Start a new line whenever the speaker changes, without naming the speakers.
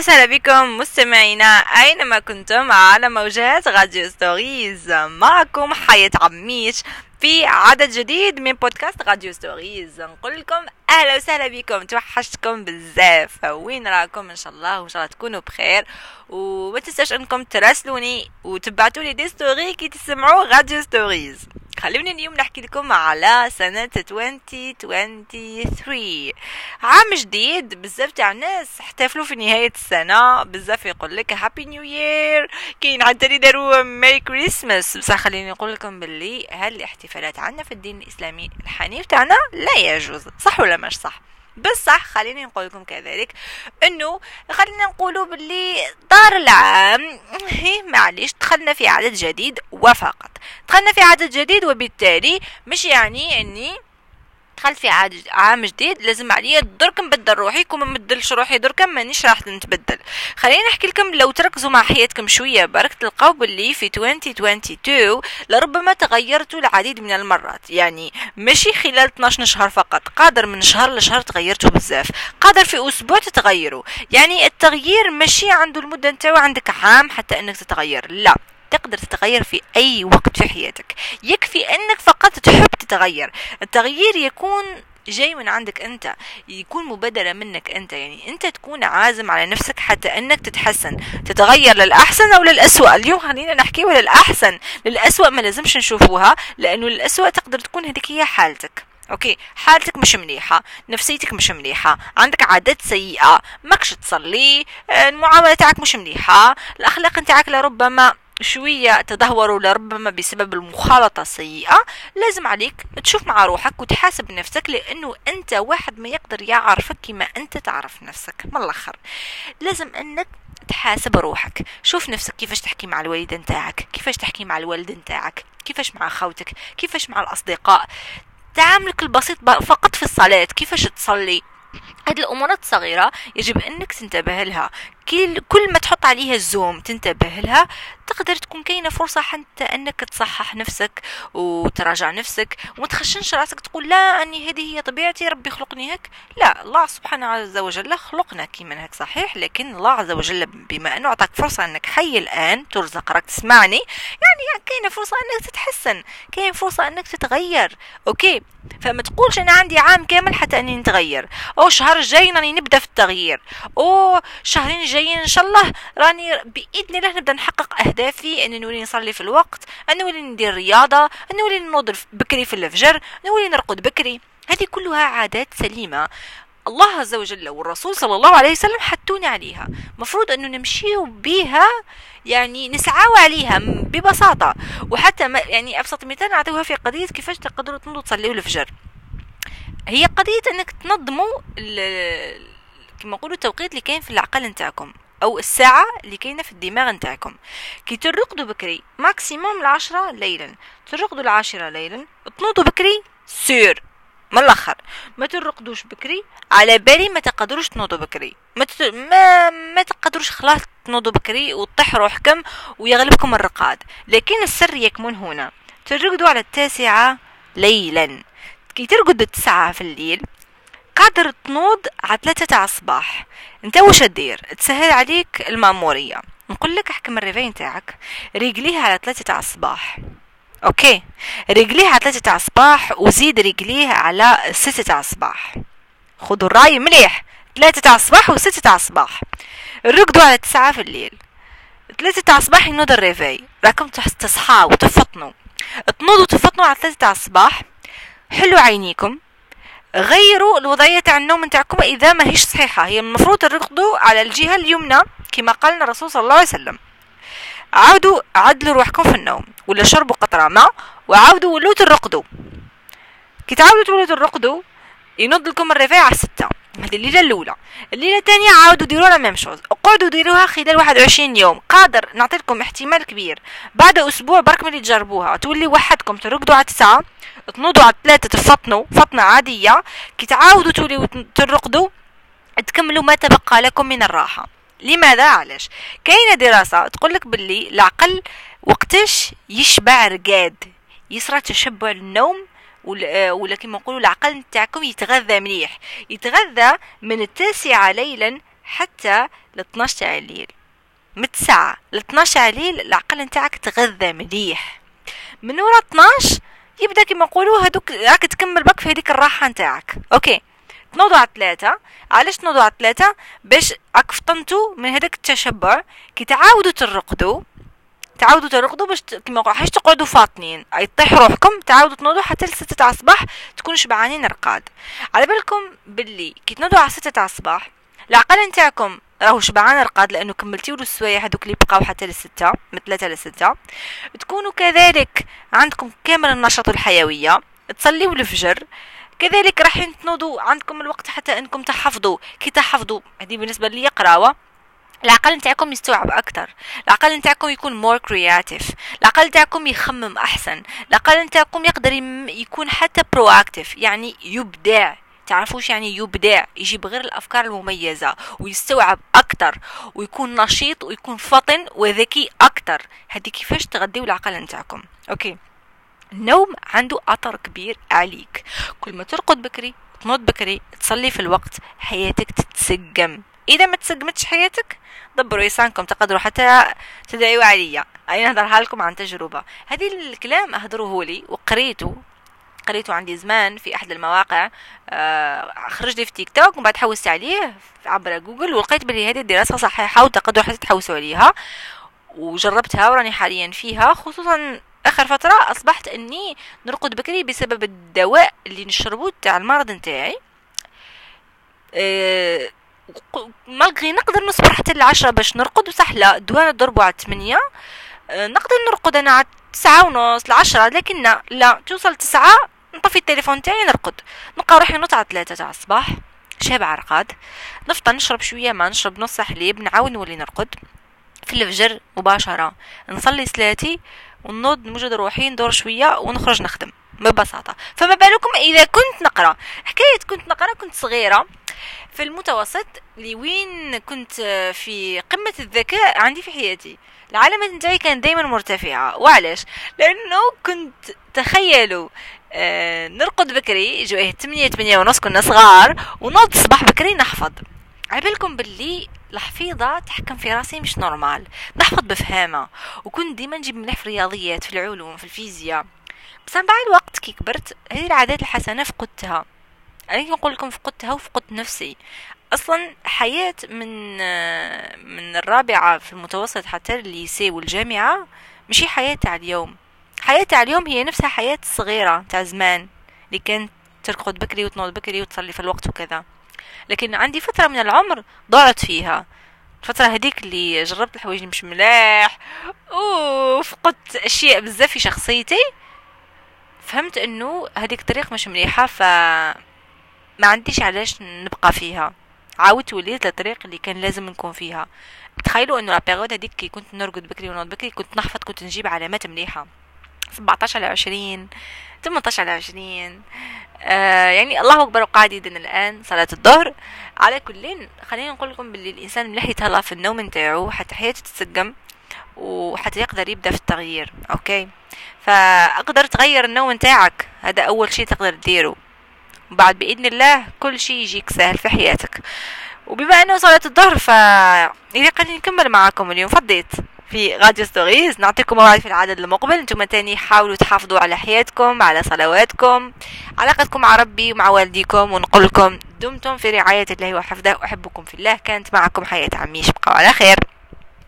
وسهلا بكم مستمعينا أينما كنتم على موجات راديو stories. معكم حياة عميش في عدد جديد من بودكاست راديو stories. نقول لكم أهلا وسهلا بكم. توحشتكم بزاف. وين راكم؟ إن شاء الله وإن شاء الله تكونوا بخير. وما تنساش إنكم تراسلوني وتبعتوا لي des stories كي تسمعوا راديو stories. خلوني اليوم نحكي لكم على سنة 2023 عام جديد بزاف تاع الناس احتفلوا في نهاية السنة بزاف يقول لك هابي نيو يير كاين حتى اللي داروا ميري كريسماس بصح خليني نقول لكم باللي هالاحتفالات عندنا في الدين الإسلامي الحنيف تاعنا لا يجوز صح ولا مش صح؟ بصح خليني نقول لكم كذلك إنه خلينا نقولوا باللي دار العام هي معليش دخلنا في عدد جديد وفقط. دخلنا في عدد جديد وبالتالي مش يعني إني دخلت في عام جديد لازم عليا درك نبدل روحي كون ما روحي درك مانيش راح نتبدل. خليني نحكي لكم لو تركزوا مع حياتكم شوية برك تلقاو باللي في 2022 لربما تغيرتوا العديد من المرات. يعني ماشي خلال 12 شهر فقط قادر من شهر لشهر تغيرتوا بزاف قادر في أسبوع تتغيروا. يعني التغيير ماشي عنده المدة نتاعو عندك عام حتى أنك تتغير لا. تقدر تتغير في أي وقت في حياتك. يكفي أنك فقط تحب تتغير. التغيير يكون جاي من عندك أنت يكون مبادرة منك أنت. يعني أنت تكون عازم على نفسك حتى إنك تتحسن. تتغير للأحسن أو للأسوأ. اليوم خلينا نحكي للاحسن للأسوأ ما لازمش نشوفوها لأنه للاسوأ تقدر تكون هذيك هي حالتك. أوكي؟ حالتك مش مليحة. نفسيتك مش مليحة. عندك عادات سيئة. ماكش تصلي. المعاملة تاعك مش مليحة. الأخلاق نتاعك لربما شوية تدهوروا لربما بسبب المخالطة السيئة لازم عليك تشوف مع روحك وتحاسب نفسك لأنه أنت واحد ما يقدر يعرفك كما أنت تعرف نفسك. من الآخر لازم أنك تحاسب روحك. شوف نفسك كيفاش تحكي مع الوالد نتاعك كيفاش تحكي مع الوالد نتاعك كيفاش مع خوتك كيفاش مع الأصدقاء. تعاملك البسيط فقط في الصلاة كيفاش تصلي. هذه الأمورات الصغيرة يجب أنك تنتبه لها. كل ما تحط عليها الزوم تنتبه لها. تقدر تكون كاينة فرصة حتى أنك تصحح نفسك وتراجع نفسك وما تخشنش راسك تقول لا أني هذه هي طبيعتي ربي خلقني هيك. لا الله سبحانه عز وجل خلقنا كيما هيك صحيح لكن الله عز وجل بما أنه أعطاك فرصة أنك حي الآن ترزق راك تسمعني؟ يعني كاينة فرصة أنك تتحسن كاين فرصة أنك تتغير Okay؟ فما تقولش أنا عندي عام كامل حتى أني نتغير. أو الشهر الجاي راني نبدأ في التغيير. أو شهرين جايين إن شاء الله راني بإذن الله نبدأ نحقق اهدافي اني نولي نصلي في الوقت نولي ندير رياضة نولي نوض بكري في الفجر نولي نرقد بكري. هذه كلها عادات سليمة. الله عز وجل والرسول صلى الله عليه وسلم حتوني عليها. مفروض انه نمشيو بها يعني نسعاو عليها ببساطة. وحتى ما يعني أبسط مثال نعطيوها في قضية كيفاش تقدروا تنوضوا تصليوا الفجر. هي قضية أنك تنظموا كما نقولوا التوقيت اللي كاين في العقل نتاعكم. أو الساعة اللي كاينة في الدماغ نتاعكم. كي ترقدوا بكري maximum العشرة ليلا. ترقدوا العاشرة ليلا تنوضوا بكري sûr من الآخر ما ترقدوش بكري على بالي ما تقدروش تنوضوا بكري. ما تت... ما ما تقدروش خلاص تنوضوا بكري وتطيح روحكم ويغلبكم الرقاد. لكن السر يكمن هنا. ترقدوا على التاسعة ليلا. كي ترقد التسعة في الليل قادر تنوض على ثلاثة تاع الصباح. انت واش دير؟ تسهل عليك المامورية. نقول لك احكم ال réveil نتاعك رجليها على ثلاثة تاع الصباح. OK؟ رجليه على ثلاثة تاع الصباح وزيد رجليه على ستة تاع الصباح. خذوا الرأي مليح. ثلاثة تاع الصباح وستة تاع الصباح. رقدوا على تسعة في الليل. ثلاثة تاع الصباح ينوض الريفي. راكم تصحاو وتفطنوا. تنوضوا تفطنوا على ثلاثة تاع الصباح. حلوا عينيكم. غيروا الوضعية تاع النوم نتاعكم إذا ما هيش صحيحة. هي المفروض ترقدوا على الجهة اليمنى كما قال الرسول صلى الله عليه وسلم. عاودوا عدلوا روحكم في النوم ولا شربوا قطرة ماء وعاودوا ولوا ترقدوا. كي تعاودوا تولوا ترقدوا ينض لكم الرفاع على هذه الليلة الأولى. الليلة الثانية عاودوا ديروا لا ميم شوز اقعدوا ديروها خلال 21 يوم. قادر نعطي لكم احتمال كبير. بعد أسبوع برك ملي تجربوها. تولي وحدكم ترقدوا على تسعة تنوضوا على ثلاثة تفطنوا. فطنة عادية. كي تعاودوا توليوا ترقدوا تكملوا ما تبقى لكم من الراحة. لماذا؟ علاش؟ كاينة دراسة تقول لك باللي العقل وقتاش يشبع رقاد. يصرى تشبع النوم ولا كما نقولوا العقل نتاعكم يتغذى مليح. يتغذى من التاسعة ليلا حتى ل 12 تاع الليل من 9 ل 12 الليل العقل نتاعك تغذى مليح. من ورا 12 يبدأ كيما نقولوا هذوك راك تكمل بك في هذيك الراحة نتاعك. أوكي. تنوضوا على ثلاثة علاش تنوضوا على ثلاثة باش راك فطنتوا من هذاك التشبع. كي تعاودوا ترقدوا تعاودوا ترقدوا باش كيما حاش تقعدوا فاطنين. أي طيح روحكم تعاودوا تنوضوا حتى لستة تاع الصباح تكونوا شبعانين رقاد على بالكم باللي كي تنوضوا على ستة تاع الصباح العقل نتاعكم راهو شبعان رقاد لأنه كملتيو له السوايع هذوك اللي بقاو حتى لستة من ثلاثة لستة تكونوا كذلك عندكم كامل النشاط والحيوية تصليو الفجر كذلك راح تنوضوا عندكم الوقت حتى أنكم تحفظوا. كي تحفظوا هذه بالنسبة لي قراوة. العقل نتاعكم يستوعب أكثر العقل نتاعكم يكون more creative العقل نتاعكم يخمم أحسن. العقل نتاعكم يقدر يكون حتى actif يعني يبدع. تعرفوش يعني يبدع؟ يجيب غير الأفكار المميزة ويستوعب أكثر ويكون نشيط ويكون فطن وذكي أكثر هذه كيفاش تغذيو العقل نتاعكم؟ OK. النوم عنده اثر كبير عليك. كل ما ترقد بكري تنوض بكري تصلي في الوقت حياتك تتسقم إذا ما تسقمتش حياتك دبروا يسانكم تقدروا حتى تدعيوا عليا. أنا نهضرها لكم عن تجربة. هذه الكلام أهدروه لي وقريته قريته عندي زمان في أحد المواقع. آه خرج لي في تيك توك ومن بعد حوست عليه عبر جوجل ولقيت بلي هذه الدراسة صحيحة وتقدروا حتى تحوسوا عليها. وجربتها وراني حاليا فيها خصوصا آخر فترة أصبحت إني نرقد بكري بسبب الدواء اللي نشربه تاع المرض نتاعي. أه مالغري نقدر نصبر حتى العشرة باش نرقد بصح لا الدواء نضربو على الثمانية أه نقدر نرقد أنا على تسعة ونص العشرة لكن لا, توصل تسعة نطفي التليفون تاعي نرقد. نلقى روحي نوض على ثلاثة تاع الصباح. شابع رقاد نفطر نشرب شوية ما نشرب نص حليب نعاود نولي نرقد. في الفجر مباشرة. نصلي صلاتي ونوض نوجد روحي ندور شوية ونخرج نخدم. ببساطة. فما بالكم إذا كنت نقرأ. حكاية كنت نقرأ كنت صغيرة. في المتوسط لوين كنت في قمة الذكاء عندي في حياتي. العلامة نتاعي كانت دايما مرتفعة. وعلاش؟ لأنه كنت تخيلوا آه نرقد بكري جويه 8 8 ونص كنا صغار ونوض الصباح بكري نحفظ. عبالكم باللي الحفيظة تحكم في راسي مش نورمال. نحفظ بفهامة. وكنت ديما نجيب مليح في الرياضيات في العلوم في الفيزياء. بس بعد الوقت كي كبرت هذه العادات الحسنة فقدتها. أنا نقول لكم فقدتها وفقدت نفسي. أصلا حياة من من الرابعة في المتوسط حتى الليسي والجامعة مش حياة تاع اليوم. حياة تاع اليوم هي نفسها حياة صغيرة تاع زمان اللي كانت ترقد بكري وتنوض بكري وتصلي في الوقت وكذا. لكن عندي فترة من العمر ضاعت فيها. الفترة هذيك اللي جربت الحوايج مش ملاح وفقدت أشياء بزاف في شخصيتي فهمت إنه هذيك الطريق مش مليحة ف ما عنديش علاش نبقى فيها. عاودت وليت للطريق اللي كان لازم نكون فيها. تخيلوا إنه la période هذيك كي كنت نرقد بكري ونوض بكري كنت نحفظ كنت نجيب علامات مليحة. 17 على 20 18 على 20 آه يعني الله أكبر وقاعد يدن الآن صلاة الظهر. على كل خلينا نقول لكم باللي الإنسان مليح يتهلا في النوم نتاعو حتى حياته تتسقم وحتى يقدر يبدأ في التغيير OK؟ فأقدر تغير النوم نتاعك؟ هذا أول شيء تقدر تديره وبعد بإذن الله كل شيء يجيك سهل في حياتك. وبما أنه صلاة الظهر ف قاعدين نكمل معاكم اليوم. فضيت في Radio Stories نعطيكم موعد في العدد المقبل. أنتم تاني حاولوا تحافظوا على حياتكم على صلواتكم علاقتكم مع ربي ومع والديكم. ونقول لكم دمتم في رعاية الله وحفظه. أحبكم في الله. كانت معكم حياة عميش. بقوا على خير.